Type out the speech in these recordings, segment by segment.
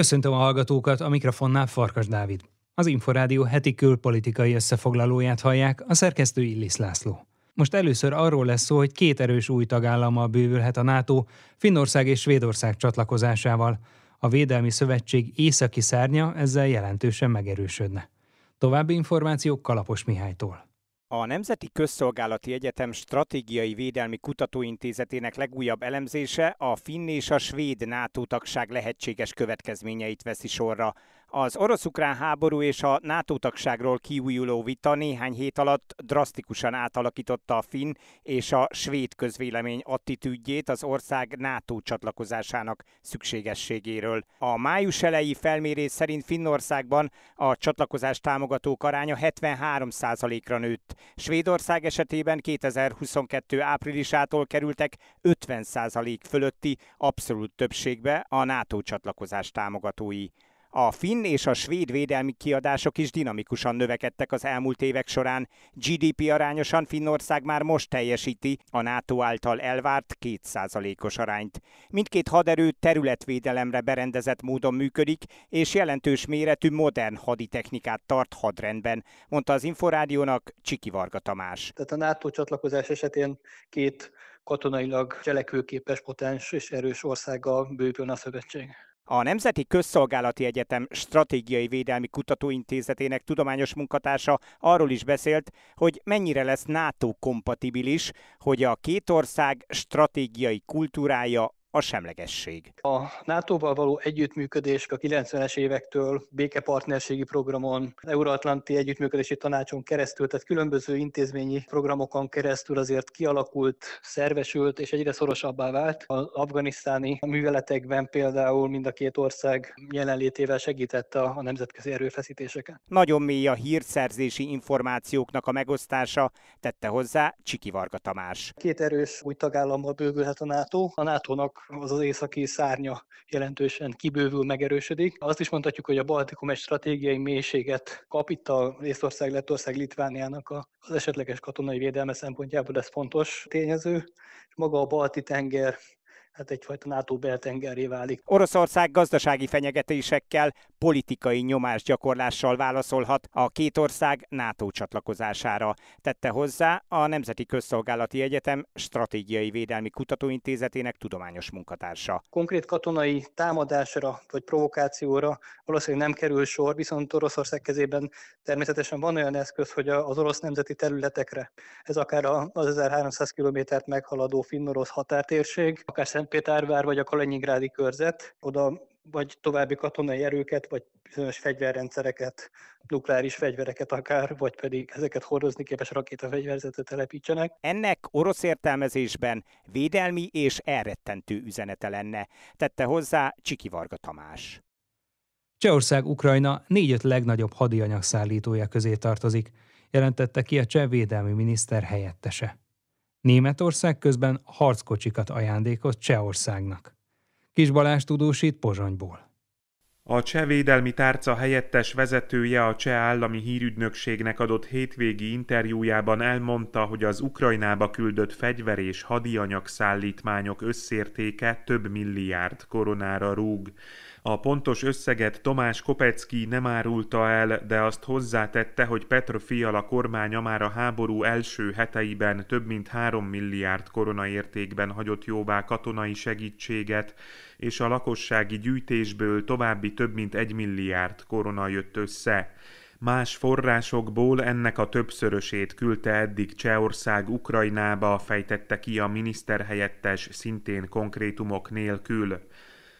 Köszöntöm a hallgatókat, a mikrofonnál Farkas Dávid. Az Inforádió heti külpolitikai összefoglalóját hallják, a szerkesztő Illis László. Most először arról lesz szó, hogy két erős új tagállammal bővülhet a NATO, Finnország és Svédország csatlakozásával. A Védelmi Szövetség északi szárnya ezzel jelentősen megerősödne. További információk Kalapos Mihálytól. A Nemzeti Közszolgálati Egyetem Stratégiai Védelmi Kutatóintézetének legújabb elemzése a finn és a svéd NATO tagság lehetséges következményeit veszi sorra. Az orosz-ukrán háború és a NATO tagságról kiújuló vita néhány hét alatt drasztikusan átalakította a finn és a svéd közvélemény attitűdjét az ország NATO csatlakozásának szükségességéről. A május elejé felmérés szerint Finnországban a csatlakozás támogatók aránya 73%-ra nőtt. Svédország esetében 2022 áprilisától kerültek 50% fölötti abszolút többségbe a NATO csatlakozás támogatói. A finn és a svéd védelmi kiadások is dinamikusan növekedtek az elmúlt évek során. GDP arányosan Finnország már most teljesíti a NATO által elvárt 2%-os arányt. Mindkét haderő területvédelemre berendezett módon működik, és jelentős méretű modern haditechnikát tart hadrendben, mondta az Inforádiónak Csiki Varga Tamás. Tehát a NATO csatlakozás esetén két katonailag cselekvőképes, potens és erős országgal bővülne a szövetség. A Nemzeti Közszolgálati Egyetem Stratégiai Védelmi Kutatóintézetének tudományos munkatársa arról is beszélt, hogy mennyire lesz NATO kompatibilis, hogy a két ország stratégiai kultúrája a semlegesség. A NATO-val való együttműködés a 90-es évektől békepartnerségi programon, Euróatlanti Együttműködési Tanácson keresztül, tehát különböző intézményi programokon keresztül azért kialakult, szervesült és egyre szorosabbá vált. Az afganisztáni műveletekben például mind a két ország jelenlétével segítette a nemzetközi erőfeszítéseket. Nagyon mély a hírszerzési információknak a megosztása, tette hozzá Csiki Varga Tamás. Két erős új tagállammal bővülhet a NATO. A NATO-nak az az északi szárnya jelentősen kibővül, megerősödik. Azt is mondhatjuk, hogy a Baltikum egy stratégiai mélységet kap itt a Észország, Lettország, Litvániának az esetleges katonai védelme szempontjából ez fontos tényező. Maga a Balti tenger hát egyfajta NATO beltengerré válik. Oroszország gazdasági fenyegetésekkel, politikai nyomásgyakorlással válaszolhat a két ország NATO csatlakozására, tette hozzá a Nemzeti Közszolgálati Egyetem Stratégiai Védelmi Kutatóintézetének tudományos munkatársa. Konkrét katonai támadásra vagy provokációra valószínűleg nem kerül sor, viszont Oroszország kezében természetesen van olyan eszköz, hogy az orosz nemzeti területekre, ez akár az 1300 kilométert meghaladó finn-orosz határtérség, akár Szentpétervár vagy a Kaliningrádi körzet, oda vagy további katonai erőket, vagy bizonyos fegyverrendszereket, nukleáris fegyvereket akár, vagy pedig ezeket hordozni képes rakétafegyverzetet telepítsenek. Ennek orosz értelmezésben védelmi és elrettentő üzenete lenne, tette hozzá Csiki Varga Tamás. Csehország Ukrajna négy-öt legnagyobb hadianyag szállítója közé tartozik, jelentette ki a cseh védelmi miniszter helyettese. Németország közben harckocsikat ajándékoz Csehországnak. Kis Balázs tudósít Pozsonyból. A cseh védelmi tárca helyettes vezetője a cseh állami hírügynökségnek adott hétvégi interjújában elmondta, hogy az Ukrajnába küldött fegyver és hadianyag szállítmányok összértéke több milliárd koronára rúg. A pontos összeget Tomás Kopecki nem árulta el, de azt hozzátette, hogy Petr Fiala kormánya már a háború első heteiben több mint 3 milliárd korona értékben hagyott jóvá katonai segítséget, és a lakossági gyűjtésből további több mint 1 milliárd korona jött össze. Más forrásokból ennek a többszörösét küldte eddig Csehország Ukrajnába, fejtette ki a miniszterhelyettes szintén konkrétumok nélkül.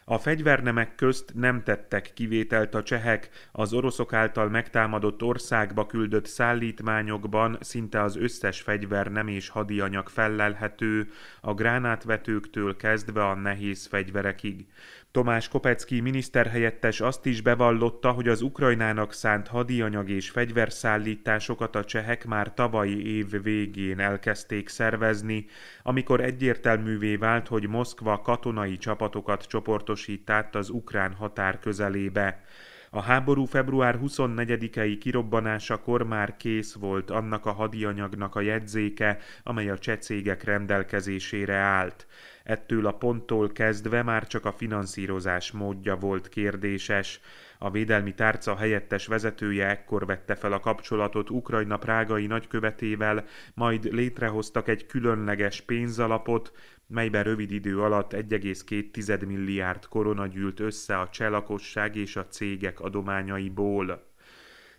A fegyvernemek közt nem tettek kivételt a csehek, az oroszok által megtámadott országba küldött szállítmányokban szinte az összes fegyvernem és hadianyag fellelhető, a gránátvetőktől kezdve a nehéz fegyverekig. Tomás Kopecki miniszterhelyettes azt is bevallotta, hogy az Ukrajnának szánt hadianyag és fegyverszállításokat a csehek már tavalyi év végén elkezdték szervezni, amikor egyértelművé vált, hogy Moszkva katonai csapatokat csoportosít át az ukrán határ közelébe. A háború február 24-i kirobbanásakor már kész volt annak a hadianyagnak a jegyzéke, amely a cseh cégek rendelkezésére állt. Ettől a ponttól kezdve már csak a finanszírozás módja volt kérdéses. A védelmi tárca helyettes vezetője ekkor vette fel a kapcsolatot Ukrajna prágai nagykövetével, majd létrehoztak egy különleges pénzalapot, melyben rövid idő alatt 1,2 milliárd korona gyűlt össze a cselakosság és a cégek adományaiból.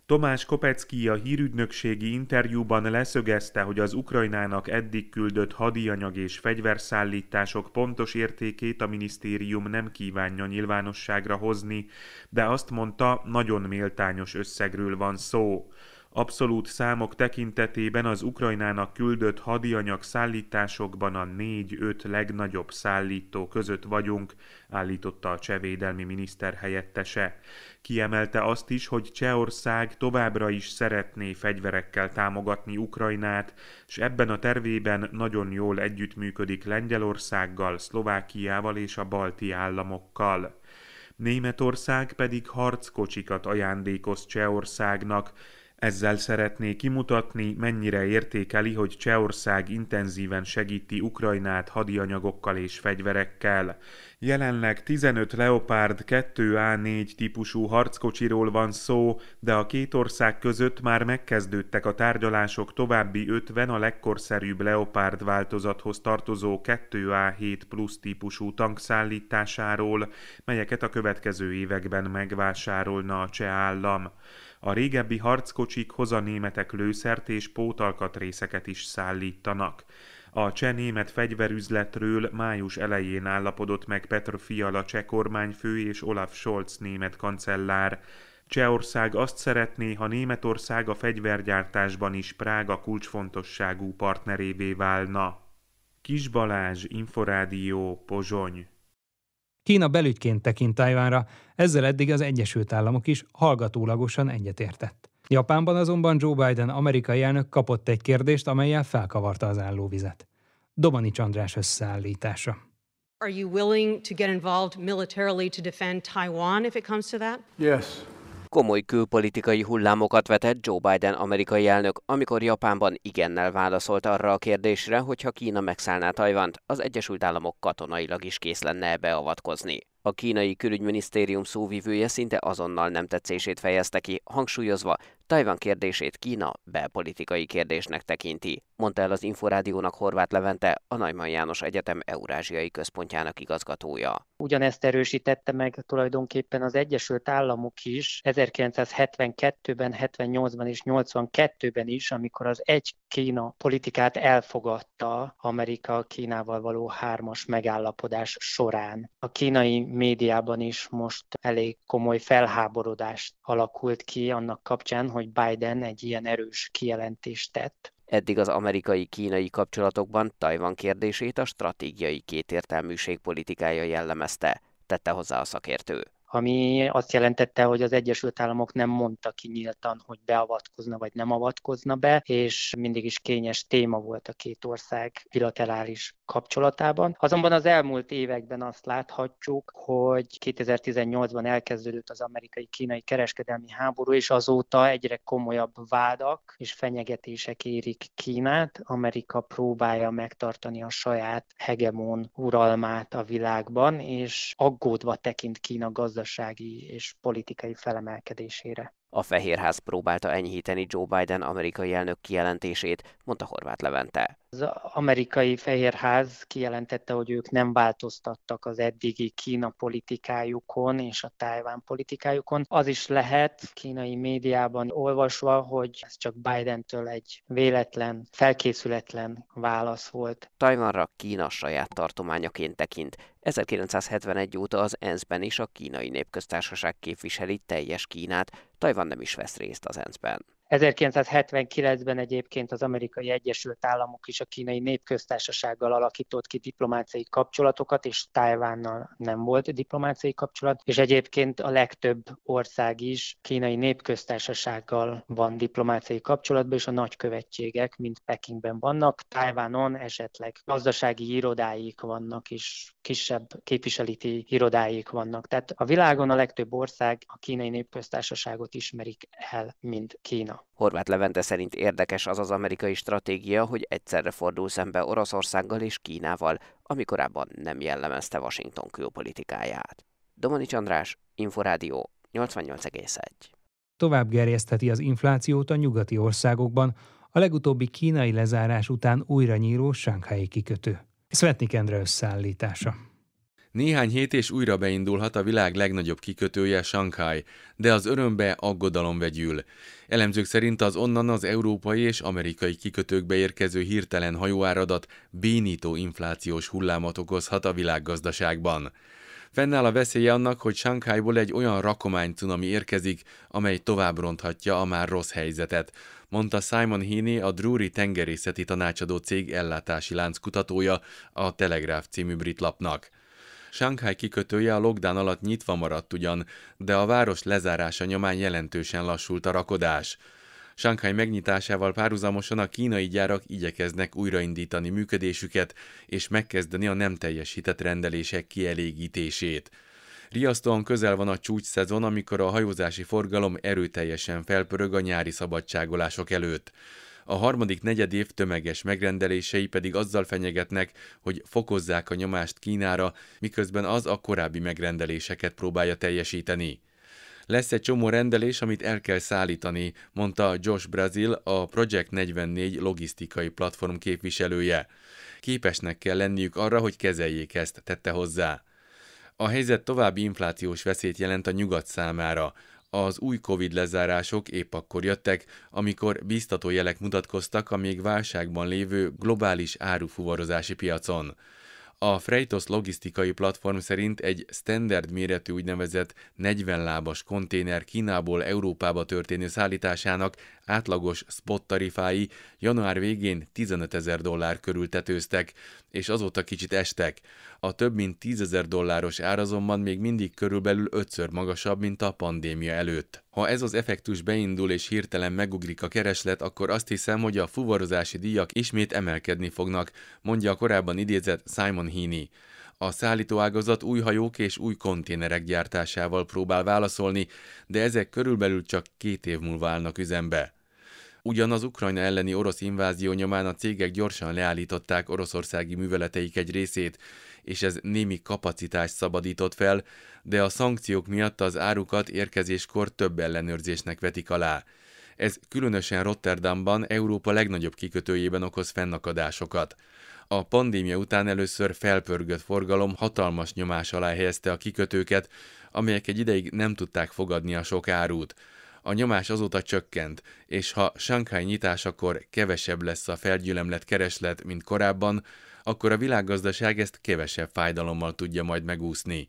Tomás Kopecki a hírügynökségi interjúban leszögezte, hogy az Ukrajnának eddig küldött hadianyag és fegyverszállítások pontos értékét a minisztérium nem kívánja nyilvánosságra hozni, de azt mondta, nagyon méltányos összegről van szó. Abszolút számok tekintetében az Ukrajnának küldött hadianyag szállításokban a négy-öt legnagyobb szállító között vagyunk, állította a csevédelmi miniszter helyettese. Kiemelte azt is, hogy Csehország továbbra is szeretné fegyverekkel támogatni Ukrajnát, és ebben a tervében nagyon jól együttműködik Lengyelországgal, Szlovákiával és a balti államokkal. Németország pedig harckocsikat ajándékoz Csehországnak, ezzel szeretné kimutatni, mennyire értékeli, hogy Csehország intenzíven segíti Ukrajnát hadianyagokkal és fegyverekkel. Jelenleg 15 Leopard 2A4 típusú harckocsiról van szó, de a két ország között már megkezdődtek a tárgyalások további 50 a legkorszerűbb Leopard változathoz tartozó 2A7 plusz típusú tankszállításáról, melyeket a következő években megvásárolna a cseh állam. A régebbi harckocsik a németek lőszert és pótalkatrészeket is szállítanak. A cseh német fegyverüzletről május elején állapodott meg Petr Fiala cseh kormányfő és Olaf Scholz német kancellár. Csehország azt szeretné, ha Németország a fegyvergyártásban is Prága kulcsfontosságú partnerévé válna. Kis Balázs, Inforádió, Pozsony Kína belügyként tekint Tajvánra, ezzel eddig az Egyesült Államok is hallgatólagosan egyetértett. Japánban azonban Joe Biden amerikai elnök kapott egy kérdést, amelyel felkavarta az állóvizet. Domani Csandrás összeállítása. Are you willing to get involved militarily to defend Taiwan if it comes to that? Yes komoly külpolitikai hullámokat vetett Joe Biden amerikai elnök, amikor Japánban igennel válaszolt arra a kérdésre, hogyha Kína megszállná Tajvant, az Egyesült Államok katonailag is kész lenne beavatkozni. A kínai külügyminisztérium szóvivője szinte azonnal nem tetszését fejezte ki, hangsúlyozva, Tajvan kérdését Kína belpolitikai kérdésnek tekinti, mondta el az Inforádiónak Horváth Levente, a Najman János Egyetem Eurázsiai Központjának igazgatója. Ugyanezt erősítette meg tulajdonképpen az Egyesült Államok is 1972-ben, 78-ban és 82-ben is, amikor az egy Kína politikát elfogadta Amerika Kínával való hármas megállapodás során. A kínai médiában is most elég komoly felháborodást alakult ki annak kapcsán, hogy Biden egy ilyen erős kijelentést tett. Eddig az amerikai-kínai kapcsolatokban Tajvan kérdését a stratégiai kétértelműség politikája jellemezte, tette hozzá a szakértő. Ami azt jelentette, hogy az Egyesült Államok nem mondta ki nyíltan, hogy beavatkozna vagy nem avatkozna be, és mindig is kényes téma volt a két ország bilaterális kapcsolatában. Azonban az elmúlt években azt láthatjuk, hogy 2018-ban elkezdődött az amerikai-kínai kereskedelmi háború, és azóta egyre komolyabb vádak és fenyegetések érik Kínát. Amerika próbálja megtartani a saját hegemon uralmát a világban, és aggódva tekint Kína gazdasági és politikai felemelkedésére. A Fehérház próbálta enyhíteni Joe Biden amerikai elnök kijelentését, mondta Horváth Levente. Az amerikai Fehérház kijelentette, hogy ők nem változtattak az eddigi Kína politikájukon és a Tájván politikájukon. Az is lehet kínai médiában olvasva, hogy ez csak Bidentől egy véletlen, felkészületlen válasz volt. Tajvanra Kína saját tartományaként tekint. 1971 óta az ENSZ-ben is a kínai népköztársaság képviseli teljes Kínát, Tajvan nem is vesz részt az ENSZ-ben. 1979-ben egyébként az amerikai Egyesült Államok is a kínai népköztársasággal alakított ki diplomáciai kapcsolatokat, és Tájvánnal nem volt diplomáciai kapcsolat, és egyébként a legtöbb ország is kínai népköztársasággal van diplomáciai kapcsolatban, és a nagykövetségek, mint Pekingben vannak, Tájvánon esetleg gazdasági irodáik vannak, és kisebb képviseleti irodáik vannak. Tehát a világon a legtöbb ország a kínai népköztársaságot ismerik el, mint Kína. Horváth Levente szerint érdekes az az amerikai stratégia, hogy egyszerre fordul szembe Oroszországgal és Kínával, ami korábban nem jellemezte Washington külpolitikáját. Domanics András, Inforádió 88,1. Tovább gerjesztheti az inflációt a nyugati országokban, a legutóbbi kínai lezárás után újra nyíló Sánkhái kikötő. Svetnik Endre összeállítása. Néhány hét és újra beindulhat a világ legnagyobb kikötője, Shanghai, de az örömbe aggodalom vegyül. Elemzők szerint az onnan az európai és amerikai kikötőkbe érkező hirtelen hajóáradat bénító inflációs hullámot okozhat a világgazdaságban. Fennáll a veszélye annak, hogy Shanghaiból egy olyan rakomány cunami érkezik, amely tovább ronthatja a már rossz helyzetet, mondta Simon Heaney, a Drury tengerészeti tanácsadó cég ellátási lánc kutatója a Telegraph című brit lapnak. Shanghai kikötője a lockdown alatt nyitva maradt ugyan, de a város lezárása nyomán jelentősen lassult a rakodás. Shanghai megnyitásával párhuzamosan a kínai gyárak igyekeznek újraindítani működésüket és megkezdeni a nem teljesített rendelések kielégítését. Riasztóan közel van a csúcs szezon, amikor a hajózási forgalom erőteljesen felpörög a nyári szabadságolások előtt. A harmadik negyedév tömeges megrendelései pedig azzal fenyegetnek, hogy fokozzák a nyomást Kínára, miközben az a korábbi megrendeléseket próbálja teljesíteni. Lesz egy csomó rendelés, amit el kell szállítani, mondta Josh Brazil, a Project 44 logisztikai platform képviselője. Képesnek kell lenniük arra, hogy kezeljék ezt, tette hozzá. A helyzet további inflációs veszélyt jelent a nyugat számára. Az új Covid lezárások épp akkor jöttek, amikor biztató jelek mutatkoztak a még válságban lévő globális árufuvarozási piacon. A Freightos logisztikai platform szerint egy standard méretű úgynevezett 40 lábas konténer Kínából Európába történő szállításának átlagos spot tarifái január végén 15 ezer dollár körül tetőztek, és azóta kicsit estek. A több mint 10 ezer dolláros ár azonban még mindig körülbelül ötször magasabb, mint a pandémia előtt. Ha ez az effektus beindul és hirtelen megugrik a kereslet, akkor azt hiszem, hogy a fuvarozási díjak ismét emelkedni fognak, mondja a korábban idézett Simon Heaney. A szállítóágazat új hajók és új konténerek gyártásával próbál válaszolni, de ezek körülbelül csak két év múlva állnak üzembe. Ugyanaz Ukrajna elleni orosz invázió nyomán a cégek gyorsan leállították oroszországi műveleteik egy részét, és ez némi kapacitást szabadított fel, de a szankciók miatt az árukat érkezéskor több ellenőrzésnek vetik alá. Ez különösen Rotterdamban, Európa legnagyobb kikötőjében okoz fennakadásokat. A pandémia után először felpörgött forgalom hatalmas nyomás alá helyezte a kikötőket, amelyek egy ideig nem tudták fogadni a sok árut. A nyomás azóta csökkent, és ha Shanghai nyitásakor kevesebb lesz a felgyülemlett kereslet, mint korábban, akkor a világgazdaság ezt kevesebb fájdalommal tudja majd megúszni.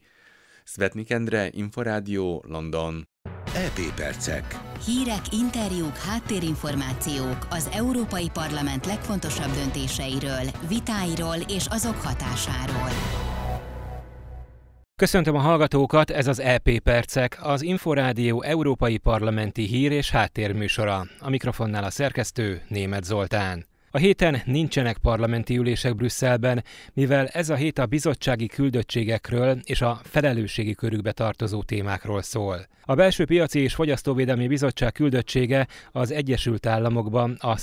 Svetnik Endre, Inforádió, London. EP Percek. Hírek, interjúk, háttérinformációk az Európai Parlament legfontosabb döntéseiről, vitáiról és azok hatásáról. Köszöntöm a hallgatókat, ez az EP Percek, az Inforádió Európai Parlamenti Hír és Háttérműsora. A mikrofonnál a szerkesztő Német Zoltán. A héten nincsenek parlamenti ülések Brüsszelben, mivel ez a hét a bizottsági küldöttségekről és a felelősségi körükbe tartozó témákról szól. A Belső Piaci és Fogyasztóvédelmi Bizottság küldöttsége az Egyesült Államokban a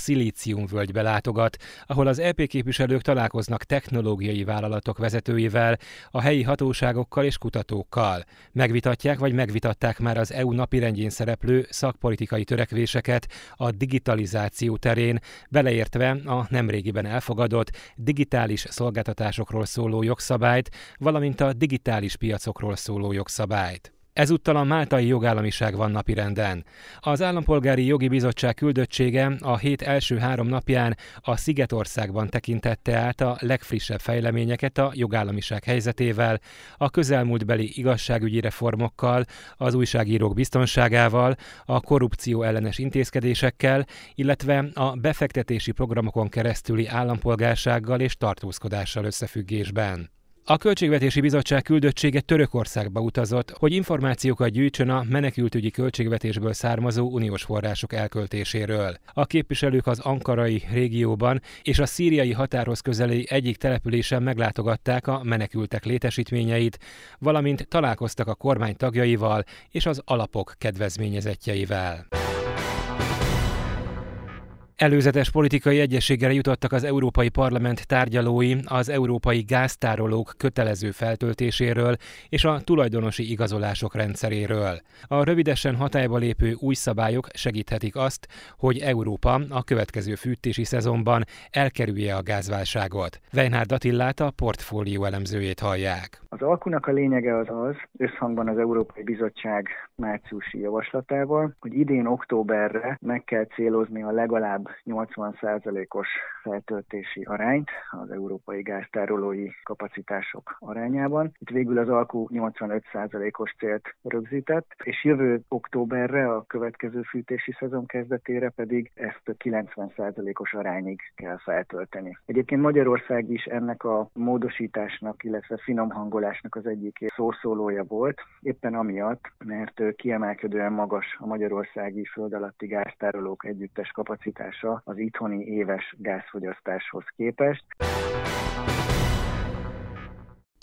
völgybe látogat, ahol az EP képviselők találkoznak technológiai vállalatok vezetőivel, a helyi hatóságokkal és kutatókkal. Megvitatják vagy megvitatták már az EU napirendjén szereplő szakpolitikai törekvéseket a digitalizáció terén, beleértve a nemrégiben elfogadott digitális szolgáltatásokról szóló jogszabályt, valamint a digitális piacokról szóló jogszabályt. Ezúttal a máltai jogállamiság van napirenden. Az Állampolgári Jogi Bizottság küldöttsége a hét első három napján a Szigetországban tekintette át a legfrissebb fejleményeket a jogállamiság helyzetével, a közelmúltbeli igazságügyi reformokkal, az újságírók biztonságával, a korrupció ellenes intézkedésekkel, illetve a befektetési programokon keresztüli állampolgársággal és tartózkodással összefüggésben. A Költségvetési Bizottság küldöttsége Törökországba utazott, hogy információkat gyűjtsön a menekültügyi költségvetésből származó uniós források elköltéséről. A képviselők az ankarai régióban és a szíriai határhoz közeli egyik településen meglátogatták a menekültek létesítményeit, valamint találkoztak a kormány tagjaival és az alapok kedvezményezetjeivel. Előzetes politikai egyességre jutottak az Európai Parlament tárgyalói az európai gáztárolók kötelező feltöltéséről és a tulajdonosi igazolások rendszeréről. A rövidesen hatályba lépő új szabályok segíthetik azt, hogy Európa a következő fűtési szezonban elkerülje a gázválságot. Weinhard Attillát a portfólió elemzőjét hallják. Az alkunak a lényege az az, összhangban az Európai Bizottság márciusi javaslatával, hogy idén októberre meg kell célozni a legalább 80%-os feltöltési arányt az európai gáztárolói kapacitások arányában. Itt végül az alkú 85%-os célt rögzített, és jövő októberre, a következő fűtési szezon kezdetére pedig ezt a 90%-os arányig kell feltölteni. Egyébként Magyarország is ennek a módosításnak, illetve finomhangolásnak az egyik szószólója volt, éppen amiatt, mert kiemelkedően magas a magyarországi föld alatti gáztárolók együttes az itthoni éves gázfogyasztáshoz képest.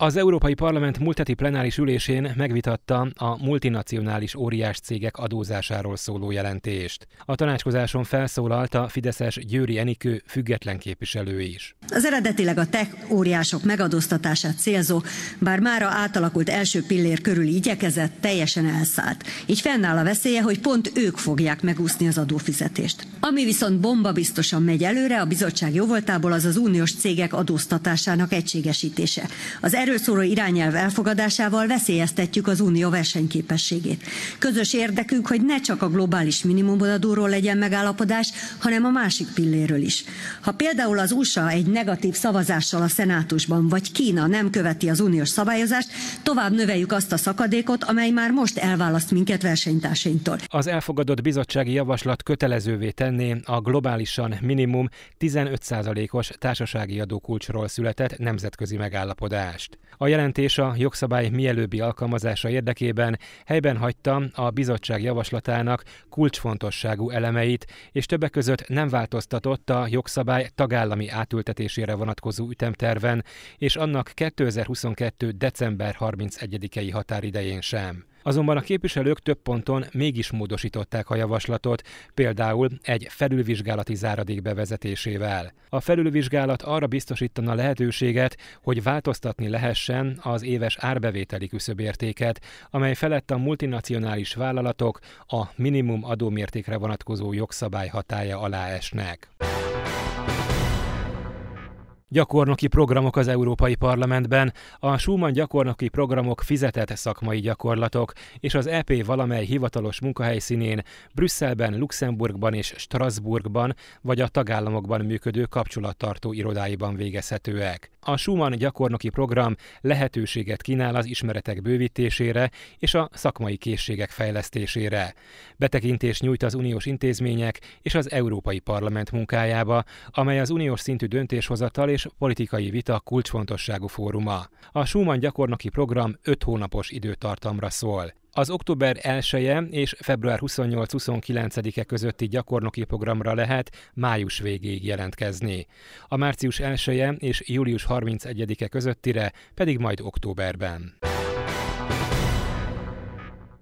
Az Európai Parlament múlt heti plenáris ülésén megvitatta a multinacionális óriás cégek adózásáról szóló jelentést. A tanácskozáson felszólalt a Fideszes Győri Enikő független képviselő is. Az eredetileg a tech óriások megadóztatását célzó, bár mára átalakult első pillér körüli igyekezett teljesen elszállt. Így fennáll a veszélye, hogy pont ők fogják megúszni az adófizetést. Ami viszont bomba biztosan megy előre, a bizottság jóvoltából az az uniós cégek adóztatásának egységesítése. Az erről szóló irányelv elfogadásával veszélyeztetjük az unió versenyképességét. Közös érdekünk, hogy ne csak a globális minimumadóról legyen megállapodás, hanem a másik pilléről is. Ha például az USA egy negatív szavazással a szenátusban, vagy Kína nem követi az uniós szabályozást, tovább növeljük azt a szakadékot, amely már most elválaszt minket versenytársainktól. Az elfogadott bizottsági javaslat kötelezővé tenné a globálisan minimum 15%-os társasági adókulcsról született nemzetközi megállapodást. A jelentés a jogszabály mielőbbi alkalmazása érdekében helyben hagyta a bizottság javaslatának kulcsfontosságú elemeit, és többek között nem változtatott a jogszabály tagállami átültetésére vonatkozó ütemterven, és annak 2022. december 31-i határidején sem. Azonban a képviselők több ponton mégis módosították a javaslatot, például egy felülvizsgálati záradék bevezetésével. A felülvizsgálat arra biztosítana lehetőséget, hogy változtatni lehessen az éves árbevételi küszöbértéket, amely felett a multinacionális vállalatok a minimum adómértékre vonatkozó jogszabály hatája alá esnek. Gyakornoki programok az Európai Parlamentben, a Schumann gyakornoki programok fizetett szakmai gyakorlatok, és az EP valamely hivatalos munkahelyszínén, Brüsszelben, Luxemburgban és Strasbourgban, vagy a tagállamokban működő kapcsolattartó irodáiban végezhetőek. A Schumann gyakornoki program lehetőséget kínál az ismeretek bővítésére és a szakmai készségek fejlesztésére. Betekintést nyújt az uniós intézmények és az Európai Parlament munkájába, amely az uniós szintű döntéshozatal és politikai vita kulcsfontosságú fóruma. A Schumann gyakornoki program 5 hónapos időtartamra szól. Az október 1-e és február 28-29-e közötti gyakornoki programra lehet május végéig jelentkezni. A március 1-e és július 31-e közöttire pedig majd októberben.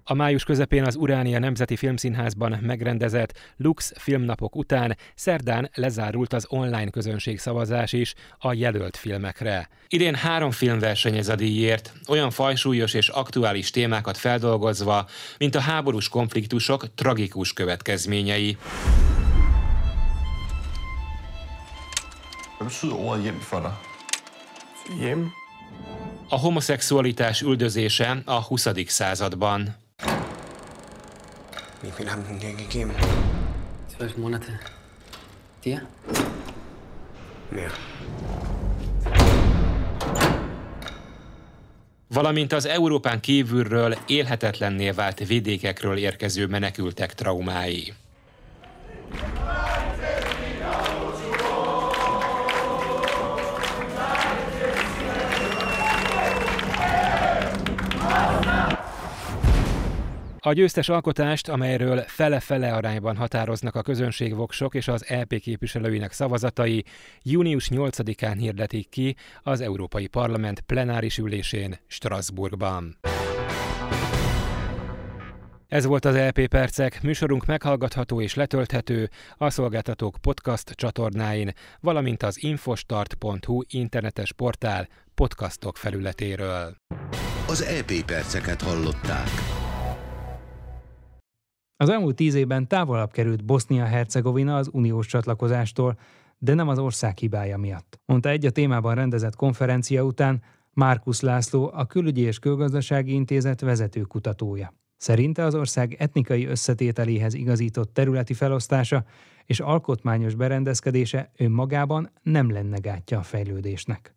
A május közepén az Uránia Nemzeti Filmszínházban megrendezett Lux filmnapok után szerdán lezárult az online közönség szavazás is a jelölt filmekre. Idén három film versenyez a díjért, olyan fajsúlyos és aktuális témákat feldolgozva, mint a háborús konfliktusok tragikus következményei. A homoszexualitás üldözése a 20. században. Wie viel haben denn dir gegeben? Zwölf Monate. Dir? Mehr. Valamint az Európán kívülről élhetetlenné vált vidékekről érkező menekültek traumái. A győztes alkotást, amelyről fele-fele arányban határoznak a közönségvoksok és az EP képviselőinek szavazatai, június 8-án hirdetik ki az Európai Parlament plenáris ülésén Strasbourgban. Ez volt az LP Percek, műsorunk meghallgatható és letölthető a szolgáltatók podcast csatornáin, valamint az infostart.hu internetes portál podcastok felületéről. Az EP Perceket hallották. Az elmúlt tíz évben távolabb került Bosznia-Hercegovina az uniós csatlakozástól, de nem az ország hibája miatt. Mondta egy a témában rendezett konferencia után Márkusz László, a Külügyi és Külgazdasági Intézet vezető kutatója. Szerinte az ország etnikai összetételéhez igazított területi felosztása és alkotmányos berendezkedése önmagában nem lenne gátja a fejlődésnek.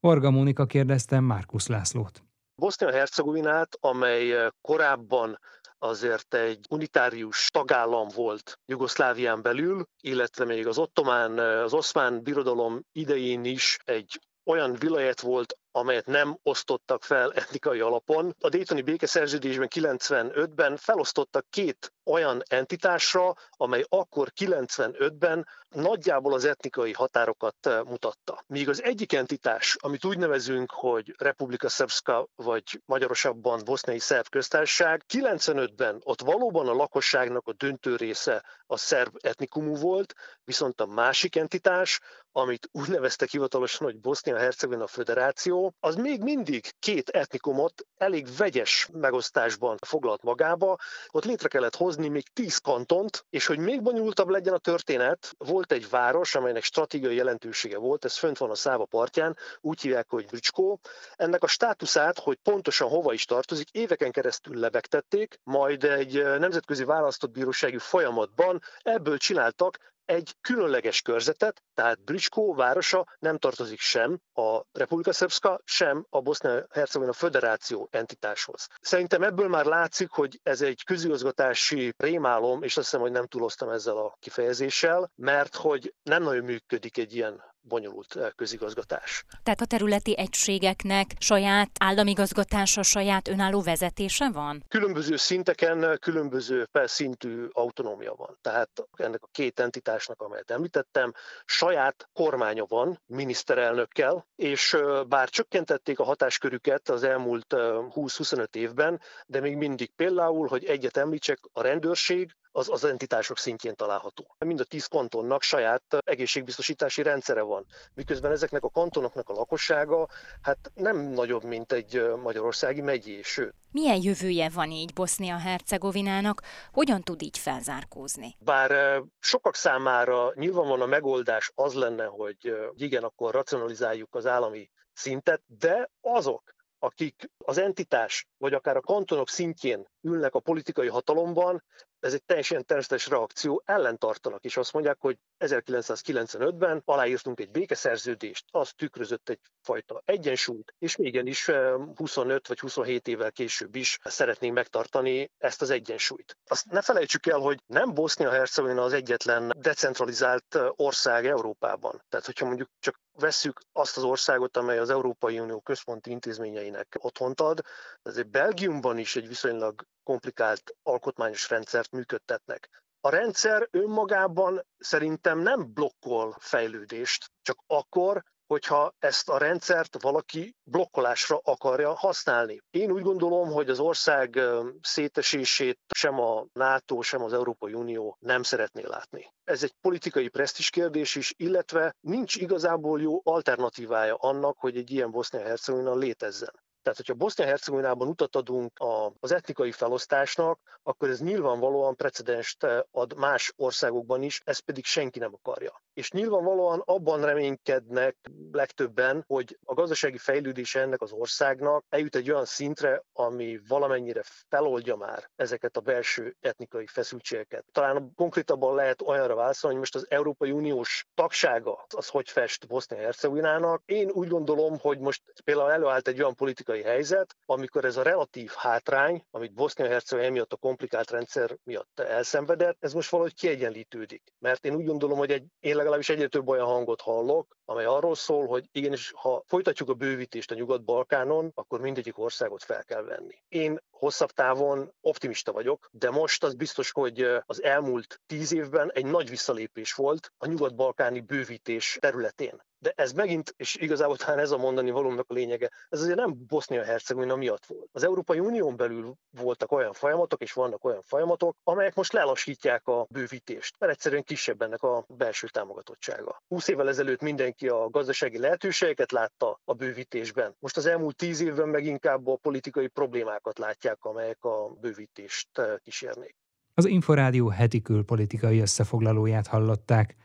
Orga Mónika kérdezte Márkusz Lászlót. Bosznia-Hercegovinát, amely korábban azért egy unitárius tagállam volt Jugoszlávián belül, illetve még az ottomán, az oszmán birodalom idején is egy olyan vilajet volt, amelyet nem osztottak fel etnikai alapon. A Daytoni békeszerződésben 95-ben felosztottak két olyan entitásra, amely akkor 95-ben nagyjából az etnikai határokat eh, mutatta. Míg az egyik entitás, amit úgy nevezünk, hogy Republika Srpska, vagy magyarosabban Boszniai Szerb Köztársaság, 95-ben ott valóban a lakosságnak a döntő része a szerb etnikumú volt, viszont a másik entitás, amit úgy neveztek hivatalosan, hogy Bosznia-Hercegovina Föderáció, az még mindig két etnikumot elég vegyes megosztásban foglalt magába. Ott létre kellett hozni még tíz kantont, és hogy még bonyolultabb legyen a történet, volt egy város, amelynek stratégiai jelentősége volt, ez fönt van a Száva partján, úgy hívják, hogy Bricskó. Ennek a státuszát, hogy pontosan hova is tartozik, éveken keresztül lebegtették, majd egy nemzetközi választott bírósági folyamatban ebből csináltak egy különleges körzetet, tehát Bricskó városa nem tartozik sem a Republika Srpska, sem a Bosznia-Hercegovina Föderáció entitáshoz. Szerintem ebből már látszik, hogy ez egy közigazgatási rémálom, és azt hiszem, hogy nem túloztam ezzel a kifejezéssel, mert hogy nem nagyon működik egy ilyen bonyolult eh, közigazgatás. Tehát a területi egységeknek saját államigazgatása, saját önálló vezetése van? Különböző szinteken különböző szintű autonómia van. Tehát ennek a két entitásnak, amelyet említettem, saját kormánya van miniszterelnökkel, és bár csökkentették a hatáskörüket az elmúlt 20-25 évben, de még mindig például, hogy egyet említsek, a rendőrség az, az entitások szintjén található. Mind a tíz kantonnak saját egészségbiztosítási rendszere van, miközben ezeknek a kantonoknak a lakossága hát nem nagyobb, mint egy magyarországi megyé, sőt. Milyen jövője van így Bosznia-Hercegovinának? Hogyan tud így felzárkózni? Bár sokak számára nyilvánvalóan a megoldás az lenne, hogy igen, akkor racionalizáljuk az állami szintet, de azok, akik az entitás, vagy akár a kantonok szintjén ülnek a politikai hatalomban, ez egy teljesen természetes reakció, ellentartanak, és azt mondják, hogy 1995-ben aláírtunk egy békeszerződést, az tükrözött egyfajta egyensúlyt, és igenis 25 vagy 27 évvel később is szeretnénk megtartani ezt az egyensúlyt. Azt ne felejtsük el, hogy nem Bosznia-Hercegovina az egyetlen decentralizált ország Európában. Tehát, hogyha mondjuk csak vesszük azt az országot, amely az Európai Unió központi intézményeinek otthont ad, ezért Belgiumban is egy viszonylag komplikált alkotmányos rendszert működtetnek. A rendszer önmagában szerintem nem blokkol fejlődést, csak akkor, hogyha ezt a rendszert valaki blokkolásra akarja használni. Én úgy gondolom, hogy az ország szétesését sem a NATO, sem az Európai Unió nem szeretné látni. Ez egy politikai presztis kérdés is, illetve nincs igazából jó alternatívája annak, hogy egy ilyen Bosznia-Hercegovina létezzen. Tehát, hogyha Bosznia-Hercegovinában utat adunk az etnikai felosztásnak, akkor ez nyilvánvalóan precedenst ad más országokban is, ezt pedig senki nem akarja. És nyilvánvalóan abban reménykednek legtöbben, hogy a gazdasági fejlődése ennek az országnak eljut egy olyan szintre, ami valamennyire feloldja már ezeket a belső etnikai feszültségeket. Talán konkrétabban lehet olyanra válaszolni, hogy most az Európai Uniós tagsága az hogy fest Bosznia-Hercegovinának. Én úgy gondolom, hogy most például előállt egy olyan politikai helyzet, amikor ez a relatív hátrány, amit Bosznia-Hercegovina miatt a komplikált rendszer miatt elszenvedett, ez most valahogy kiegyenlítődik. Mert én úgy gondolom, hogy egy, én legalábbis egyre több olyan hangot hallok, amely arról szól, hogy igenis, ha folytatjuk a bővítést a Nyugat-Balkánon, akkor mindegyik országot fel kell venni. Én hosszabb távon optimista vagyok, de most az biztos, hogy az elmúlt tíz évben egy nagy visszalépés volt a nyugat-balkáni bővítés területén. De ez megint, és igazából talán ez a mondani valónak a lényege, ez azért nem Bosznia-Hercegovina miatt volt. Az Európai Unión belül voltak olyan folyamatok, és vannak olyan folyamatok, amelyek most lelassítják a bővítést, mert egyszerűen kisebb ennek a belső támogatottsága. 20 évvel ezelőtt mindenki a gazdasági lehetőségeket látta a bővítésben. Most az elmúlt tíz évben meg inkább a politikai problémákat látják, amelyek a bővítést kísérnék. Az Inforádió heti külpolitikai összefoglalóját hallották.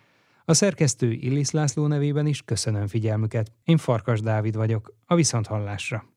A szerkesztő Illis László nevében is köszönöm figyelmüket. Én Farkas Dávid vagyok, a Viszonthallásra.